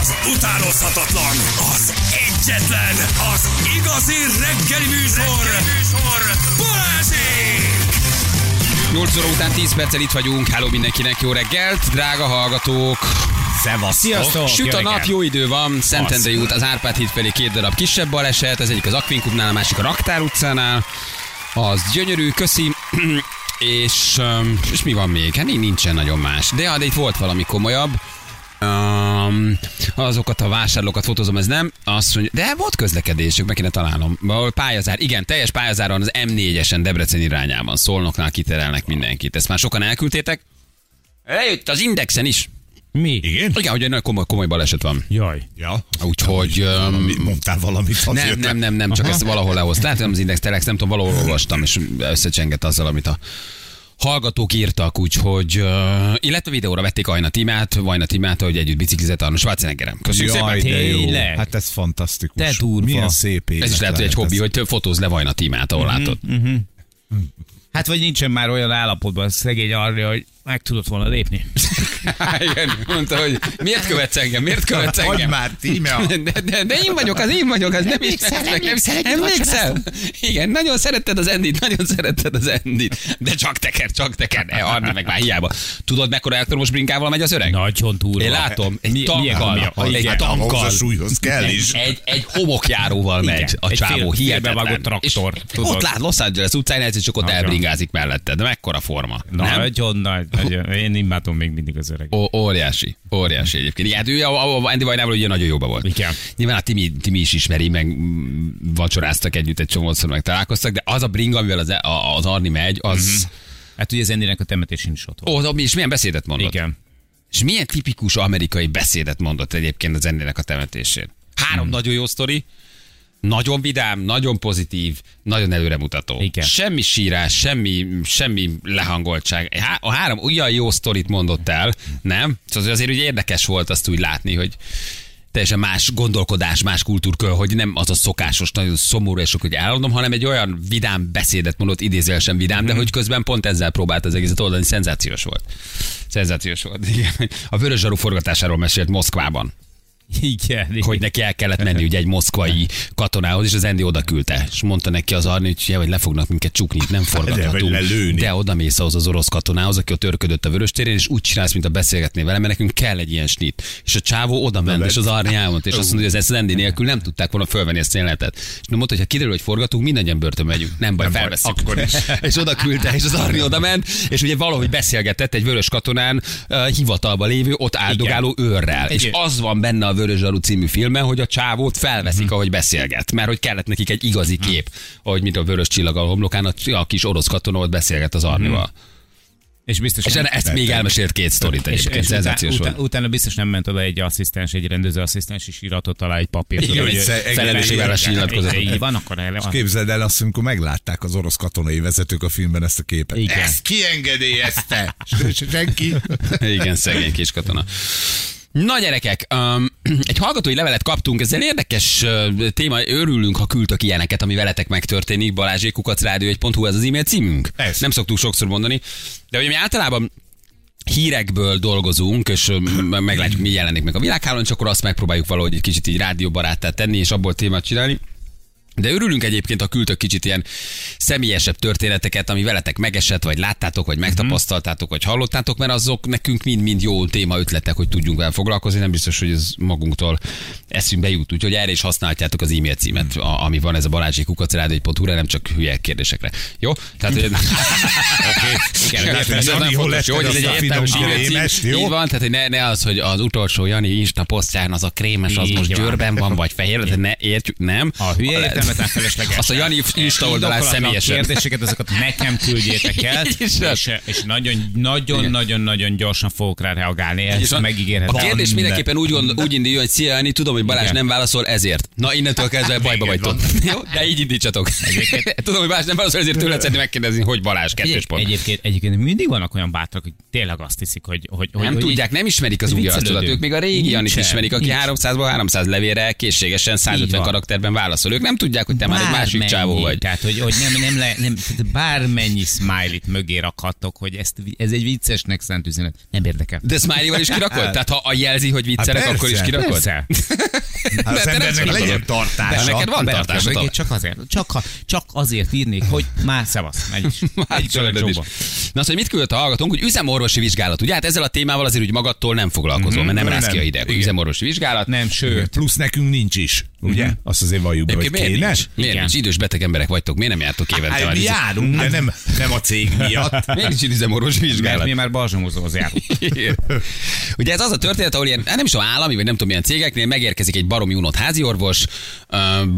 Az utánozhatatlan, az egyetlen, az igazi reggeli műsor, reggeli műsor. Balázsék! 8 óra után 10 perccel itt vagyunk. Hello mindenkinek, jó reggelt, drága hallgatók. Szevasztok. Sziasztok. Süt a nap, jó idő van, Szentendrei út, az Árpád híd felé két darab kisebb baleset, az egyik az Akvinkumnál, a másik a Raktár utcánál. Az gyönyörű, köszi. és, és mi van még? Hát nincsen nagyon más. De, de itt volt valami komolyabb. Um, azokat a vásárlókat fotózom, ez nem. Azt mondja, de volt közlekedésük, meg kéne találnom. Pályazár, igen, teljes pályazáron az M4-esen Debrecen irányában. Szolnoknál kiterelnek mindenkit. Ezt már sokan elküldtétek? Eljött az Indexen is. Mi? Igen? Igen, hogy egy nagyon komoly, komoly baleset van. Jaj. Ja. Úgyhogy... Valami, mondtál valamit. nem, azért nem, nem, nem, csak Aha. ezt valahol lehoztam. Lehet, hogy nem az Index Telex, nem tudom, valahol olvastam, és összecsengett azzal, amit a hallgatók írtak, úgyhogy, uh, illetve videóra vették Ajna Timát, Vajna Timát, hogy együtt biciklizett Arnold Schwarzeneggerem. Köszönjük Jaj, szépen! Tényleg? Hát ez fantasztikus. Te durva. Milyen szép élet Ez is lehet, hogy egy hobbi, ez. hogy több fotóz le Vajna Timát, ahol látod. Hát vagy nincsen már olyan állapotban a szegény arra, hogy meg tudott volna lépni. Igen, mondta, hogy miért követsz engem, miért követsz engem? már, Tíme. De, de, de én vagyok, az én vagyok, az nem ismersz meg. Nem, emlékszel? Igen, nagyon szeretted az Endit, nagyon szeretted az Endit. De csak teker, csak teker. Ne, Arni meg már hiába. Tudod, mekkora elektromos brinkával megy az öreg? Nagyon durva. Én látom, egy Mi- tankkal, egy tankkal, a súlyhoz kell is. egy, egy homokjáróval megy Igen, a csávó, hihetetlen. félbevágott traktor, ott lát Los Angeles utcán, egyszer csak ott Nagyon. Elbringázik melletted. De mekkora forma. nem? Nagyon nagy, nagyon. Én imádom még mindig az öreg. Ó, óriási, óriási egyébként. Igen, hát ő a, a, a Andy Vajnával ugye nagyon jóba volt. Igen. Nyilván a Timi, Timi is ismeri, meg vacsoráztak együtt egy csomószor, meg találkoztak, de az a bring, amivel az, a- az Arni megy, az... Hát ugye az Endinek a temetésén is ott volt. Ó, mm és milyen beszédet mondott? Igen. És milyen tipikus amerikai beszédet mondott egyébként az ennének a temetésén? Három Hmm. nagyon jó sztori, nagyon vidám, nagyon pozitív, nagyon előremutató. Igen. Semmi sírás, semmi, semmi lehangoltság. Há- A három olyan jó sztorit mondott el, nem? Szóval azért ugye érdekes volt azt úgy látni, hogy teljesen más gondolkodás, más kultúrkör, hogy nem az a szokásos, nagyon szomorú és sok, hogy elmondom, hanem egy olyan vidám beszédet mondott, idézőjelesen vidám, de hogy közben pont ezzel próbált az egészet oldani, szenzációs volt. Szenzációs volt, igen. A Vörös Zsaru forgatásáról mesélt Moszkvában, Igen. hogy neki el kellett menni ugye egy moszkvai katonához, és az Endi oda küldte, és mondta neki az Arni, hogy, ja, hogy le fognak minket csukni, nem forgathatunk. lelőni. De oda mész ahhoz az orosz katonához, aki ott örködött a vörös térén, és úgy csinálsz, mint a beszélgetnél vele, mert nekünk kell egy ilyen snit. És a csávó oda ment, és az Arni elmondta, és azt mondja, hogy ez Endi nélkül nem tudták volna fölvenni ezt a jelenetet. És mondta, hogy ha kiderül, hogy forgatunk, mindannyian börtönbe megyünk. Nem baj, Nem baj, akkor is. és oda küldte, és az Arni oda ment, és ugye valahogy beszélgetett egy vörös katonán uh, hivatalba lévő, ott áldogáló őrrel. És az van benne a Vörös Zsaru című filmben, hogy a csávót felveszik, ahogy beszélget. Mert hogy kellett nekik egy igazi kép, ahogy mint a vörös csillag a homlokán, a, kis orosz katona ott beszélget az Arnival. És biztos És nem- ezt még elmesélt két sztorit és, és utána, szenzációs utána, volt. utána biztos nem ment oda egy asszisztens, egy rendező asszisztens, és iratott alá egy papírt. Igen, hogy- Igen, nyilatkozatot. Így van, akkor el És képzeld el azt, amikor meglátták az orosz katonai vezetők a filmben ezt a képet. Igen. Ezt kiengedélyezte! Senki. Igen, szegény kis katona. Na gyerekek, um, egy hallgatói levelet kaptunk, ez egy érdekes téma, örülünk, ha küldtök ilyeneket, ami veletek megtörténik, balázsékukacrádió1.hu, ez az e-mail címünk. Ez. Nem szoktuk sokszor mondani, de hogy mi általában hírekből dolgozunk, és meglátjuk, mi jelenik meg a világhálón, és akkor azt megpróbáljuk valahogy egy kicsit így rádióbaráttá tenni, és abból témát csinálni. De örülünk egyébként, ha küldtök kicsit ilyen személyesebb történeteket, ami veletek megesett, vagy láttátok, vagy megtapasztaltátok, vagy hallottátok, mert azok nekünk mind-mind jó téma ötletek, hogy tudjunk vele foglalkozni. Nem biztos, hogy ez magunktól eszünkbe jut. Úgyhogy erre is használhatjátok az e-mail címet, a- ami van ez a balázsékukacrádió.hu, nem csak hülye kérdésekre. Jó? Tehát, hogy... Igen, Jani, hol jó, hogy ez egy értelmes e-mail? Így van, tehát hogy ne, ne az, hogy az utolsó Jani Insta posztján az a krémes, az most győrben van, vagy fehér, ne értjük, nem. A hülye Le- értelmetlen felesleges. Azt a Jani Insta oldalán személyesen. kérdéseket, azokat nekem küldjétek el, és, és nagyon, nagyon, nagyon, nagyon gyorsan fogok rá reagálni. Ezt megígérhetem. A kérdés mindenképpen úgy, gond, úgy induljon, hogy szia Jani, tudom, hogy Balázs nem válaszol, ezért. Na, innentől kezdve bajba Igen, vagytok. Jó, de így indítsatok. tudom, hogy Balázs nem válaszol, ezért tőled szeretném megkérdezni, hogy Balázs, kettős pont. egyébként, egyébként mindig vannak olyan bátrak, hogy tényleg azt hiszik, hogy... hogy, hogy Nem hogy tudják, nem ismerik az új arcodat. Ők még a régi Janit ismerik, aki nincs. 300-ból 300 levélre készségesen Így 150 van. karakterben válaszol. Ők nem tudják, tudják, hogy te már egy másik Bármennyi. csávó vagy. Tehát, hogy, hogy nem, nem, le, nem, tehát bármennyi smiley-t mögé rakhattok, hogy ezt, ez egy viccesnek szánt üzenet. Nem érdekel. De smiley is kirakod? Tehát ha a jelzi, hogy viccelek, Hát akkor is kirakod? Persze. Hát az embernek legyen De tartása. neked van mögé, Csak azért, csak, ha- csak azért írnék, hogy már szevasz, megy is. Már is. Na azt, hogy mit küldött a hallgatónk, hogy üzemorvosi vizsgálat. Ugye hát ezzel a témával azért úgy magadtól nem foglalkozol, mert nem Mhm. rász ki a Igen. Üzemorvosi vizsgálat. Nem, sőt. Plusz nekünk nincs is, ugye? Azt azért valljuk be, hogy Egyébként miért kéne. nincs? Miért Igen. nincs? Idős beteg emberek vagytok, miért nem jártok évente? Hát járunk, de nem, nem a cég miatt. Miért nincs üzemorvosi Mert vizsgálat? mi már balzsamozóhoz járunk. Ugye ez az a történet, ahol ilyen, nem is a állami, vagy nem tudom milyen cégeknél megérkezik egy baromi unott háziorvos,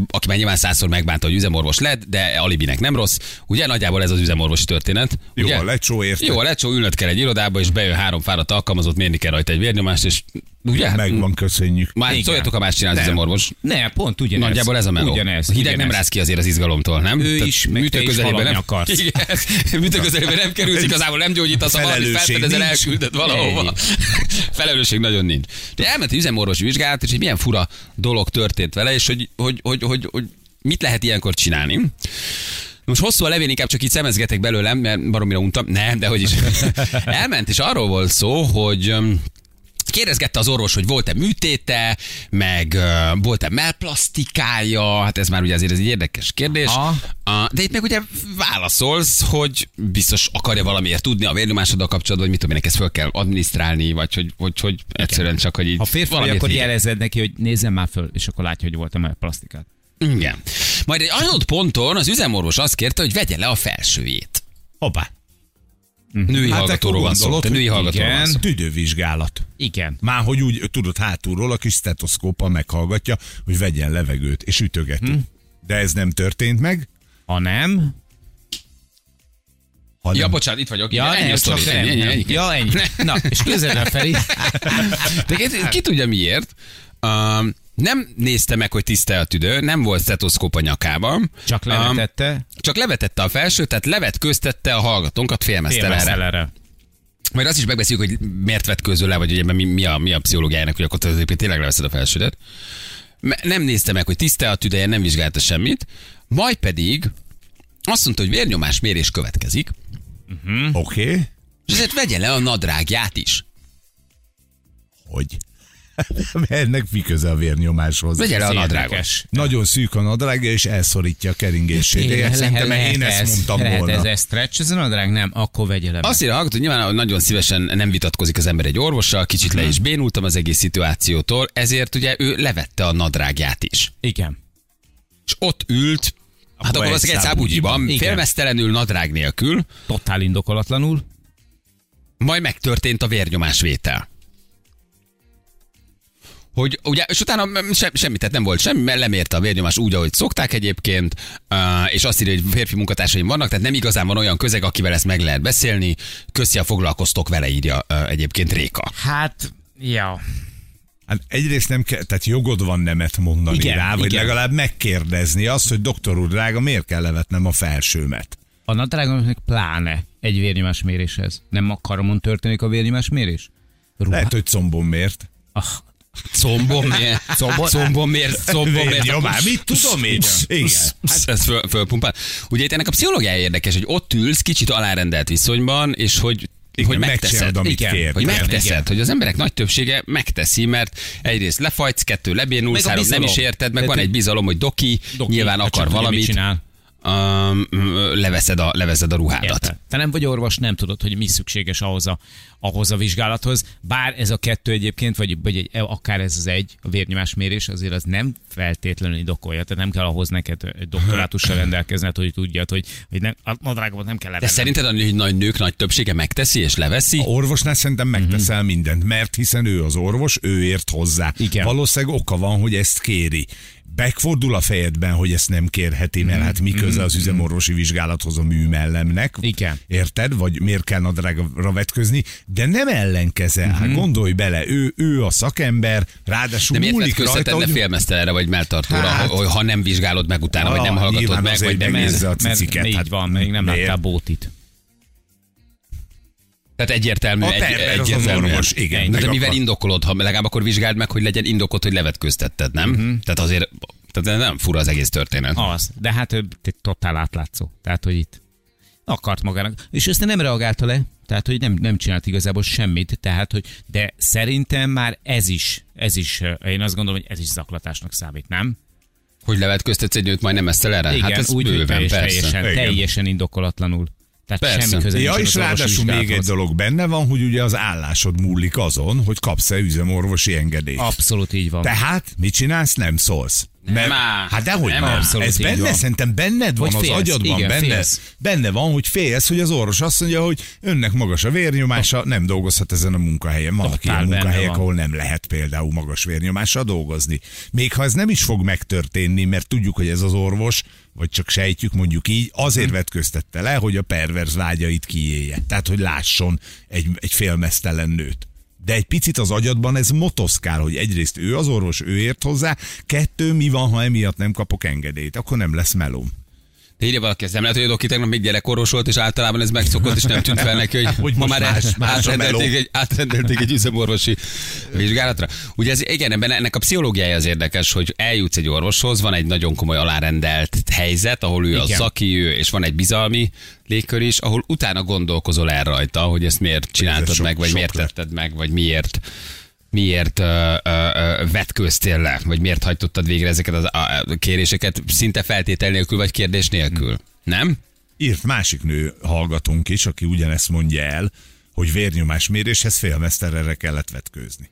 aki már nyilván százszor megbánta, hogy üzemorvos lett, de alibinek nem rossz. Ugye nagyjából ez az üzemorvosi történet. Jó ugye? a lecsó, érted? Jó a lecsó, ülnöd kell egy irodába, és bejön három fáradt alkalmazott, mérni kell rajta egy vérnyomást, és ugye? Hát, Megvan, köszönjük. Már Igen. szóljatok, ha más csinál az üzemorvos. Ne, pont ugyanez. Nagyjából ez a meló. Ugyanez. A hideg ugyanez. nem rász ki azért az izgalomtól, nem? Ő is, meg te is nem akarsz. Igen, műtő közelében nem kerülsz, igazából nem gyógyítasz, ha valami Felelősség felfedezel, nincs. elküldött valahova. Felelősség nagyon nincs. De elment egy üzemorvosi vizsgálat, és hogy milyen fura dolog történt vele, és hogy, hogy, hogy, hogy, hogy mit lehet ilyenkor csinálni. Most hosszú a levél, inkább csak így szemezgetek belőlem, mert baromira untam. Nem, de hogy is. Elment, és arról volt szó, hogy Kérdezgette az orvos, hogy volt-e műtéte, meg uh, volt-e melplasztikája, hát ez már ugye azért ez egy érdekes kérdés. Aha. Uh, de itt meg ugye válaszolsz, hogy biztos akarja valamiért tudni a vérnyomásoddal kapcsolatban, hogy mit tudom én, ezt föl kell adminisztrálni, vagy hogy, hogy, hogy egyszerűen csak, hogy így Ha férfi akkor jelezed neki, hogy nézzem már föl, és akkor látja, hogy voltam el plastikát. Igen. Majd egy adott ponton az üzemorvos azt kérte, hogy vegye le a felsőjét. Hoppá. Női Hát hallgatóról van szó. Te női hallgatóról van igen, szó. tüdővizsgálat. Igen. Már hogy úgy, tudod, hátulról a kis stetoszkóppal meghallgatja, hogy vegyen levegőt, és ütögeti. De ez nem történt meg. Ha nem, hanem Ja, bocsánat, itt vagyok. Ja, ennyi nem, a csak Ennyi, nem. ennyi. Ja, ennyi. Na, és közelre felé. De ki, ki tudja miért? Um, nem nézte meg, hogy tiszta a tüdő, nem volt stetoszkóp a nyakában. Csak Um, levetette. csak levetette a felső, tehát levetköztette a hallgatónkat félmeztelenre. Majd azt is megbeszéljük, hogy miért vetközöl le, vagy hogy ebben mi, mi, a, mi a pszichológiájának, hogy akkor te egyébként tényleg leveszed a felsődet. Nem nézte meg, hogy tiszta a tüdeje, nem vizsgálta semmit. Majd pedig azt mondta, hogy vérnyomásmérés következik, Oké, okay. és ezért vegye le a nadrágját is. hogy? Ennek mi köze a vérnyomáshoz? Vegye le a érdekes. Nagyon szűk a nadrágja, és elszorítja a keringését. Én Szerintem én ezt ez, mondtam lehet volna. ez, ez stretch, ez a nadrág? Nem, akkor vegye le. Azt írja a hogy nyilván nagyon szívesen nem vitatkozik az ember egy orvossal, kicsit le is bénultam az egész szituációtól, ezért ugye ő levette a nadrágját is. Igen. És ott ült, hát akkor az egy szábúgyiban. félmeztelenül nadrág nélkül, Totál indokolatlanul. majd megtörtént a vérnyomásvétel. Hogy ugye, és utána se, semmi, tehát nem volt semmi, mert lemérte a vérnyomás úgy, ahogy szokták egyébként, és azt írja, hogy férfi munkatársaim vannak, tehát nem igazán van olyan közeg, akivel ezt meg lehet beszélni. Köszi, a foglalkoztok vele, írja egyébként Réka. Hát, ja. Hát egyrészt nem kell, tehát jogod van nemet mondani Igen, rá, vagy igen. legalább megkérdezni azt, hogy doktor úr drága, miért kell levetnem a felsőmet? A nadrágnak meg pláne egy vérnyomásméréshez. Nem a karamon történik a vérnyomásmérés? Ruha... Lehet, hogy combon miért. Ah, Combom miért? Combom- Combom miért? Combom miért? Vérnyomás, mit tudom én? Igen. Hát ez föl, fölpumpál. Ugye itt ennek a pszichológiája érdekes, hogy ott ülsz kicsit alárendelt viszonyban, és hogy Igen, hogy megcsinálod, megteszed. amit igen, kér. hogy Igen, megteszed, igen. hogy az emberek nagy többsége megteszi, mert egyrészt lefajtsz, kettő lebénulsz, Meg a három nem is érted, meg Tehát, van egy bizalom, hogy doki, Doki, nyilván hát akar mit valamit, csinál. Um, leveszed, a, leveszed a ruhádat. Érted. Te nem vagy orvos, nem tudod, hogy mi szükséges ahhoz a, ahhoz a vizsgálathoz. Bár ez a kettő egyébként, vagy, vagy egy, akár ez az egy, a vérnyomásmérés, azért az nem feltétlenül indokolja. Tehát nem kell ahhoz neked doktorátussal rendelkezned, hogy tudjad, hogy, hogy nem, a nadrágomat nem kell De levennem. szerinted a nagy nők nagy többsége megteszi és leveszi? A orvosnál szerintem megteszel mindent, mert hiszen ő az orvos, ő ért hozzá. Igen. Valószínűleg oka van, hogy ezt kéri. Megfordul a fejedben, hogy ezt nem kérheti, mert hát mi köze az üzemorvosi vizsgálathoz a műmellemnek. Igen. Érted? Vagy miért kell nadrágra vetközni? De nem ellenkezel. Hát gondolj bele, ő, ő a szakember, ráadásul De múlik rajta, hogy... félmeztelenre vagy melltartóra, Hát- ha, ha nem vizsgálod meg utána, vagy nem Ah, hallgatod meg, vagy nézed? a ciciket. Mert így hát van, még nem láttál bótit. Tehát egyértelmű, A egy, terver az az egyértelmű. orvos, igen. De, Meg de mivel indokolod, ha legalább akkor vizsgáld meg, hogy legyen indokot, hogy levetköztetted, nem? Mhm. Uh-huh. Tehát azért Tehát nem fura az egész történet. Az. De hát ő totál átlátszó. Tehát, hogy itt akart magának. És ezt nem reagálta le, tehát, hogy nem, nem csinált igazából semmit, tehát, hogy, de szerintem már ez is, ez is, eh, én azt gondolom, hogy ez is zaklatásnak számít, nem? Hogy levetköztetsz egy nőt majdnem ezt erre? Igen, hát ez úgy, hogy bőven, teljesen, Igen. teljesen indokolatlanul. Tehát Persze. semmi köze Ja, és ráadásul még egy dolog benne van, hogy ugye az állásod múlik azon, hogy kapsz-e üzemorvosi engedélyt. Abszolút így van. Tehát mit csinálsz? Nem szólsz. Nem áll. hát dehogy Nem nem. Ez benne, van. szerintem benned van, Hogy az agyadban Igen, benne, félsz. benne van, hogy félsz, hogy az orvos azt mondja, hogy önnek magas a vérnyomása, nem dolgozhat ezen a munkahelyen. Vannak Totál ilyen munkahelyek, van. ahol nem lehet például magas vérnyomással dolgozni. Még ha ez nem is fog megtörténni, mert tudjuk, hogy ez az orvos, vagy csak sejtjük mondjuk így, azért Mhm. vetköztette le, hogy a perverz vágyait kiélje. Tehát, hogy lásson egy, egy félmeztelen nőt. De egy picit az agyadban ez motoszkál, hogy egyrészt ő az orvos, ő ért hozzá, kettő, mi van, ha emiatt nem kapok engedélyt, akkor nem lesz melóm. Írja valaki, ez nem lehet, hogy a doki tegnap még gyerekoros volt, és általában ez megszokott, és nem tűnt fel neki, hogy, Hogy ma már más- más, a átrendelték, egy, átrendelték egy üzemorvosi vizsgálatra. Ugye ez, igen, ebben ennek a pszichológiája az érdekes, hogy eljutsz egy orvoshoz, van egy nagyon komoly alárendelt helyzet, ahol ő a Igen. szaki, ő, és van egy bizalmi légkör is, ahol utána gondolkozol el rajta, hogy ezt miért csináltad sok- meg, vagy sok miért lett. tetted meg, vagy miért miért uh, uh, uh, vetköztél le, vagy miért hajtottad végre ezeket az a, kéréseket szinte feltétel nélkül, vagy kérdés nélkül. Nem? Írt másik nő hallgatónk is, aki ugyanezt mondja el, hogy vérnyomásméréshez félmeszterre kellett vetkőzni.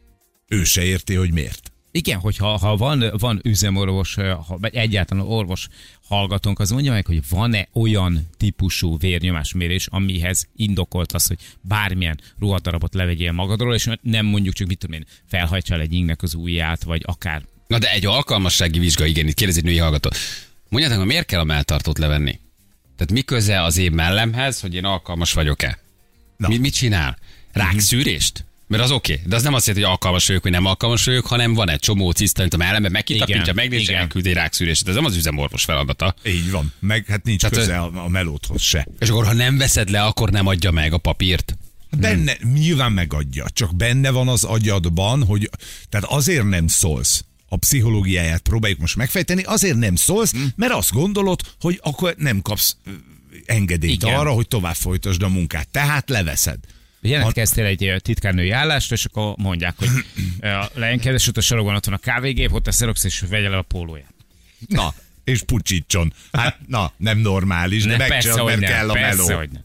Ő se érti, hogy miért. Igen, hogyha ha van, van üzemorvos, ha, vagy egyáltalán orvos hallgatónk, az mondja meg, hogy van-e olyan típusú vérnyomásmérés, amihez indokolt az, hogy bármilyen ruhadarabot levegyél magadról, és nem mondjuk csak, mit tudom én, felhajtsál egy ingnek az ujját, vagy akár. Na de egy alkalmassági vizsga, igen, itt kérdezi egy női hallgató. Mondjátok, hogy miért kell a melltartót levenni? Tehát mi köze az én mellemhez, hogy én alkalmas vagyok-e? Na. Mi, mit csinál? Rákszűrést? Mert az oké, okay. de az nem azt jelenti, hogy alkalmas vagyok, hogy nem alkalmas vagyok, hanem van egy csomó ciszta, amit a mellembe megkitapintja, igen. elküld egy rákszűrést. Ez nem az üzemorvos feladata. Így van. Meg hát nincs Tehát, köze a, melódhoz se. És akkor, ha nem veszed le, akkor nem adja meg a papírt. Benne, nyilván megadja, csak benne van az agyadban, hogy tehát azért nem szólsz. A pszichológiáját próbáljuk most megfejteni, azért nem szólsz, mert azt gondolod, hogy akkor nem kapsz engedélyt Igen. arra, hogy tovább folytasd a munkát. Tehát leveszed. Jelentkeztél egy titkárnői állást, és akkor mondják, hogy ö, leengedés, ott a sarokban ott van a kávégép, ott a szerox, és vegye le a pólóját. Na, és pucsítson. Hát, na, nem normális, de Ne, hogy mert nem, kell a persze, meló. hogy nem.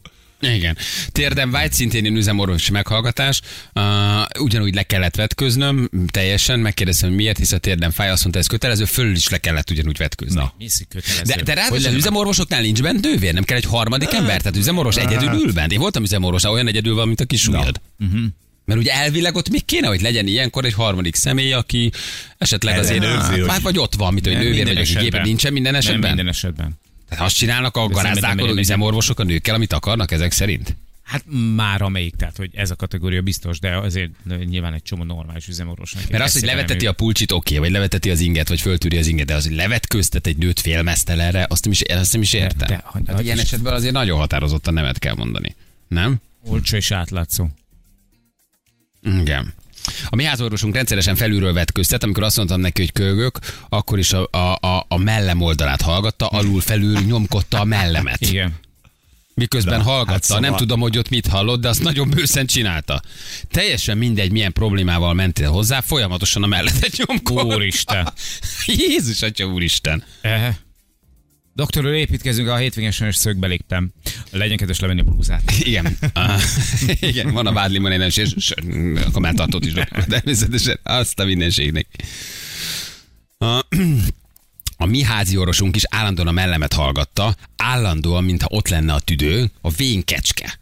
Igen. Térdem vágy, szintén én üzemorvosi meghallgatás. Uh, ugyanúgy le kellett vetköznöm, teljesen, megkérdeztem, hogy miért, hisz a térdem fáj, azt mondta, ez kötelező, fölül is le kellett ugyanúgy vetközni. Na. Mi szí- kötelező? De, de Hogy ráadásul üzemorvosoknál nincs bent nővér, nem kell egy harmadik ember, tehát üzemorvos egyedül ül bent. Én voltam üzemorvos, olyan egyedül van, mint a kis ujjad. Mert ugye elvileg ott még kéne, hogy legyen ilyenkor egy harmadik személy, aki esetleg azért, hát, hát vagy ott van, mint hogy Nem, nővér, vagy aki gépen nincsen minden Nem esetben. minden esetben. Tehát azt csinálnak a garázdálkodó üzemorvosok a nőkkel, amit akarnak ezek szerint. Hát már amelyik, tehát hogy ez a kategória biztos, de azért nyilván egy csomó normális üzemorvosnak. Mert az, hogy leveteti a pulcsit, oké, vagy leveteti az inget, vagy föltűri az inget, de az, hogy levetköztet egy nőt félmeztelenre, azt nem is, azt nem is értem. de- hogy- hát ilyen esetben azért nagyon határozottan nemet kell mondani. Nem? Olcsó és átlátszó. Igen. A mi házorvosunk rendszeresen felülről vetköztet, amikor azt mondtam neki, hogy kölgök, akkor is a, a, a, a mellem oldalát hallgatta, alul felül nyomkodta a mellemet. Igen. Miközben Na, hallgatta, hát szóval- nem tudom, hogy ott mit hallott, de azt nagyon bőszen csinálta. Teljesen mindegy, milyen problémával mentél hozzá, folyamatosan a mellettet nyomkod. Úristen. Jézus, atya úristen. Eh. Doktorról építkezünk, a hétvégén sajnos szögbe léptem. Legyen kedves levenni a blúzát. Igen. Ah, igen, van a vádlimon egy és, és akkor már tartott is. Természetesen azt a mindenségnek. A, a mi házi orvosunk is állandóan a mellemet hallgatta, állandóan, mintha ott lenne a tüdő, a vén kecske.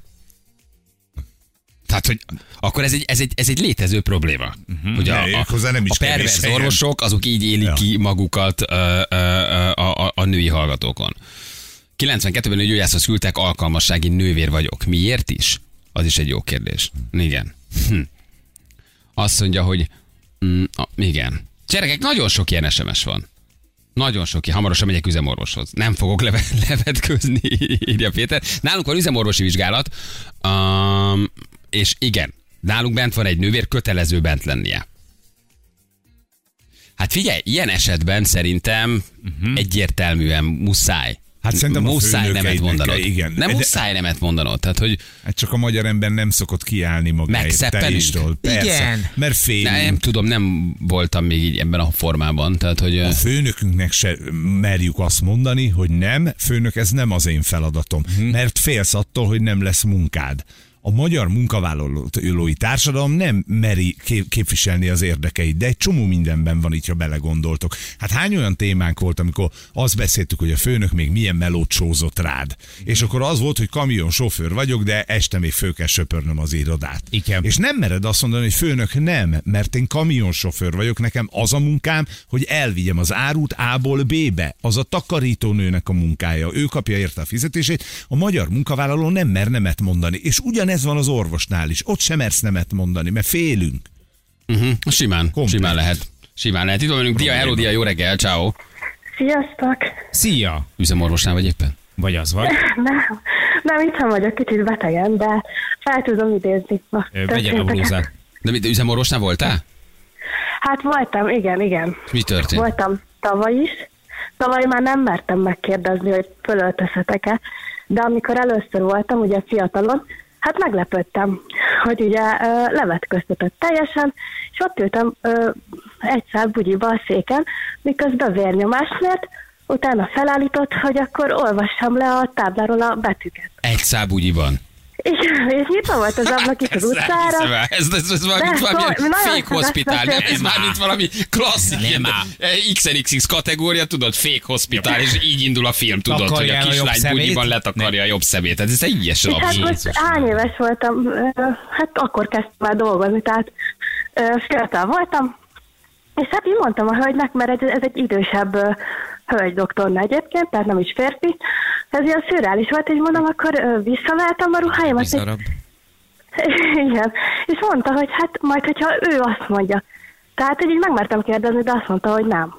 Tehát, hogy akkor ez egy, ez egy, ez egy létező probléma. Uh-huh. Hogy a, a, hozzá nem is a pervers orvosok, azok így élik Ja. ki magukat ö, ö, ö, a, női hallgatókon. 92-ben nőgyógyászhoz küldtek, alkalmassági nővér vagyok. Miért is? Az is egy jó kérdés. Igen. Hm. Azt mondja, hogy mm, a, igen. Gyerekek, nagyon sok ilyen SMS van. Nagyon sok. Hamarosan megyek üzemorvoshoz. Nem fogok leve, levetkőzni, írja Péter. Nálunk van üzemorvosi vizsgálat, um, és igen, nálunk bent van egy nővér, kötelező bent lennie. Hát figyelj, ilyen esetben szerintem uh-huh. egyértelműen muszáj. Hát szerintem muszáj nemet mondanod. kell, igen. Nem De- muszáj nemet mondanod. Tehát, hogy Hát csak a magyar ember nem szokott kiállni magáért. Megszeppenünk? Persze. Igen. Mert félünk. nem tudom, nem voltam még így ebben a formában. Tehát, hogy A főnökünknek se merjük azt mondani, hogy nem, főnök, ez nem az én feladatom, Mhm. mert félsz attól, hogy nem lesz munkád. A magyar munkavállalói társadalom nem meri kép- képviselni az érdekeit, de egy csomó mindenben van itt, ha belegondoltok. Hát hány olyan témánk volt, amikor azt beszéltük, hogy a főnök még milyen melót sózott rád. És akkor az volt, hogy kamion sofőr vagyok, de este még föl kell söpörnöm az irodát. Igen. És nem mered azt mondani, hogy főnök nem, mert én kamionsofőr vagyok, nekem az a munkám, hogy elvigyem az árut A-ból B-be. Az a takarítónőnek a munkája. Ő kapja érte a fizetését. A magyar munkavállaló nem mer nemet mondani. És ugyanez van az orvosnál is. Ott sem mersz nemet mondani, mert félünk. uh-huh, simán, Komplet. simán lehet. Simán lehet. Itt van velünk Dia, hello Dia, jó reggel, ciao. Sziasztok! Szia! Üzemorvosnál vagy éppen? Vagy az vagy? Nem, nem itt vagyok, kicsit betegen, de fel tudom idézni. Vegyél a blúzát. De mit, üzemorvosnál voltál? Hát voltam, igen, igen. Mi történt? Voltam tavaly is. Tavaly már nem mertem megkérdezni, hogy fölöltözhetek-e, de amikor először voltam, ugye fiatalon, hát meglepődtem, hogy ugye levetköztetett teljesen, és ott ültem ö, egy szál bugyiba a széken, miközben vérnyomást mért, utána felállított, hogy akkor olvassam le a tábláról a betűket. Egy szábugyiban. Igen, és nyitva volt az ablak itt az utcára. Ez, ez, ez valami, De, valami szóval fake sokat hospitál, nem? Ez már mint valami klasszik Nem ilyen, ám. eh, XNXX kategória, tudod, fake hospitál, és így indul a film, tudod, hogy a kislány bugyiban letakarja a jobb szemét. Tehát ez egy ilyes hát most hány éves voltam, hát akkor kezdtem el dolgozni, tehát fiatal voltam, és hát így mondtam a hölgynek, mert ez, ez egy idősebb hölgy doktorna egyébként, tehát nem is férfi, ez ilyen szürreális volt, és mondom, akkor ö, visszaveltem a ruháimat, és, Bizarabb. igen, és mondta, hogy hát majd, hogyha ő azt mondja. Tehát, hogy így megmertem kérdezni, de azt mondta, hogy nem.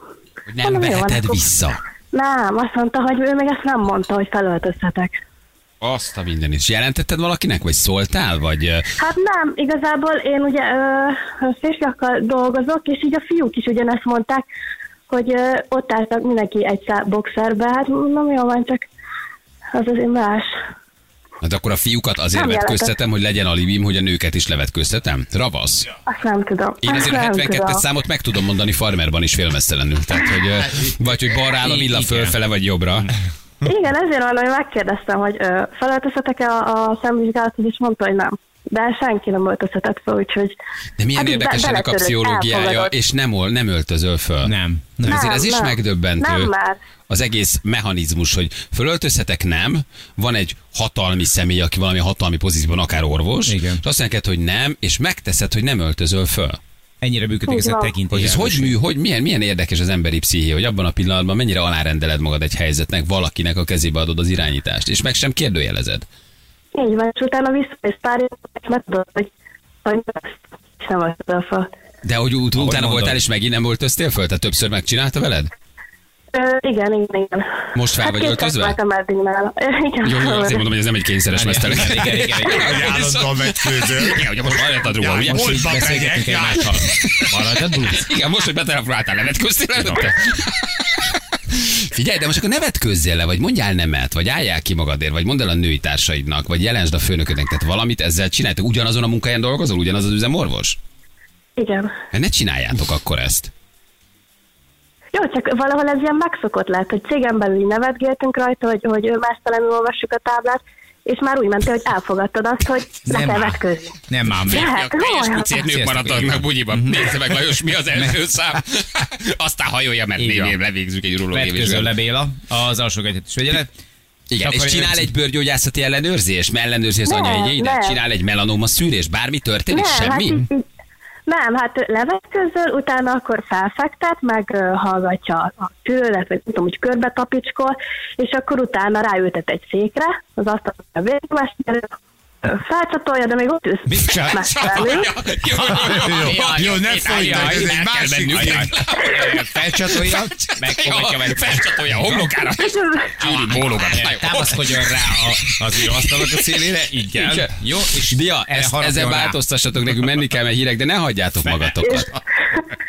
Hogy nem Mondom, van, veheted akkor- vissza. Nem, azt mondta, hogy ő még ezt nem mondta, hogy felöltözhetek. Azt a minden is. Jelentetted valakinek, vagy szóltál, vagy... Hát nem, igazából én ugye ö, férfiakkal dolgozok, és így a fiúk is ugyanezt mondták, hogy ö, ott álltak mindenki egy szál boxerbe, hát mondom, jó van, csak az azért más. Hát akkor a fiúkat azért Nem vetköztetem, hogy legyen alibim, hogy a nőket is levetköztetem? Ravasz. Azt nem tudom. Én Azt azért a nem 72 tudom. számot meg tudom mondani farmerban is félmeztelenül. Tehát, hogy vagy hogy balra áll a villa fölfele, vagy jobbra. Igen, ezért van, hogy megkérdeztem, hogy ö, felöltözhetek-e a, a szemvizsgálathoz, és mondta, hogy nem. De senki nem öltözhetett fel, úgyhogy... De milyen Hát érdekes be- ennek a pszichológiája, és nem, nem öltözöl föl. Nem. nem. Ezért ez is Nem, nem. megdöbbentő. Nem már. Az egész mechanizmus, hogy fölöltözhetek, nem, van egy hatalmi személy, aki valami hatalmi pozícióban, akár orvos, Igen. és azt mondja, hogy nem, és megteszed, hogy nem öltözöl föl. Ennyire működik ez a tekintély. Hogy ez hogy mű, hogy milyen, milyen érdekes az emberi psziché, hogy abban a pillanatban mennyire alárendeled magad egy helyzetnek, valakinek a kezébe adod az irányítást, és meg sem kérdőjelezed. Így van, és utána visszamész pár év, és megtudod, hogy, hogy és nem öltözöl fel. De hogy ut- utána mondod. voltál, és megint nem öltöztél föl? Tehát többször megcsinálta veled? Ö, igen, igen, igen. Most fel vagy kétszer öltözve? voltam eddig. Ö, Igen, Jó, jó, azért mondom, hogy ez nem egy kényszeres Igen, mesztelen. igen, igen, igen, igen. Hogy állandóan vetkőzöl. Igen, hogy most hallgatod róla, ugye? Most így beszélgetünk egymással. Maradjad blúz. Igen, most, hogy betelefonáltál, nevetköztél előtte? Figyelj, de most akkor nevetkőzzél le, vagy mondjál nemet, vagy álljál ki magadért, vagy mondd el a női társaidnak, vagy jelensd a főnöködnek, tehát valamit ezzel csináljátok. Ugyanazon a munkahelyen dolgozol, ugyanaz az üzemorvos? Igen. Hát ne csináljátok akkor ezt. Jó, csak valahol ez ilyen megszokott lett, hogy cégen belül nevetgéltünk rajta, hogy, hogy mesztelenül olvassuk a táblát, és már úgy mentél, hogy elfogadtad azt, hogy le Nem kell már. vetközni. Nem ám. De- A teljes komolyan. pucér nők Sziasztok, maradnak bugyiban. Nézze meg, Lajos, mi az első szám. Aztán hajolja, mert névén levégzünk egy urológiai Vetközöl le vizsgálatot. Béla, az alsógatyát is vegye le. Igen, és Akkor csinál egy bőrgyógyászati ellenőrzés, mert ellenőrzi az nem. csinál egy melanoma szűrés, bármi történik, hát semmi? így, nem, hát levetközöl, utána akkor felfektet, meg uh, hallgatja a tőlet, vagy tudom, hogy körbe tapicskol, és akkor utána ráültet egy székre, az asztal a végigmest, felcsatolja, de még ott ülsz Mit mesztelenül. Jó, jó, Jó, jó, ne folytasd, ez egy másik. Felcsatolja, megfogadja velük. Felcsatolja a homlokára. Gyűrű, bólogat. Támaszkodjon rá a, az asztalnak a szélére. Igen. Jó, és Dia, rá. változtassatok nekünk, menni kell, mert hírek, de ne hagyjátok magatokat.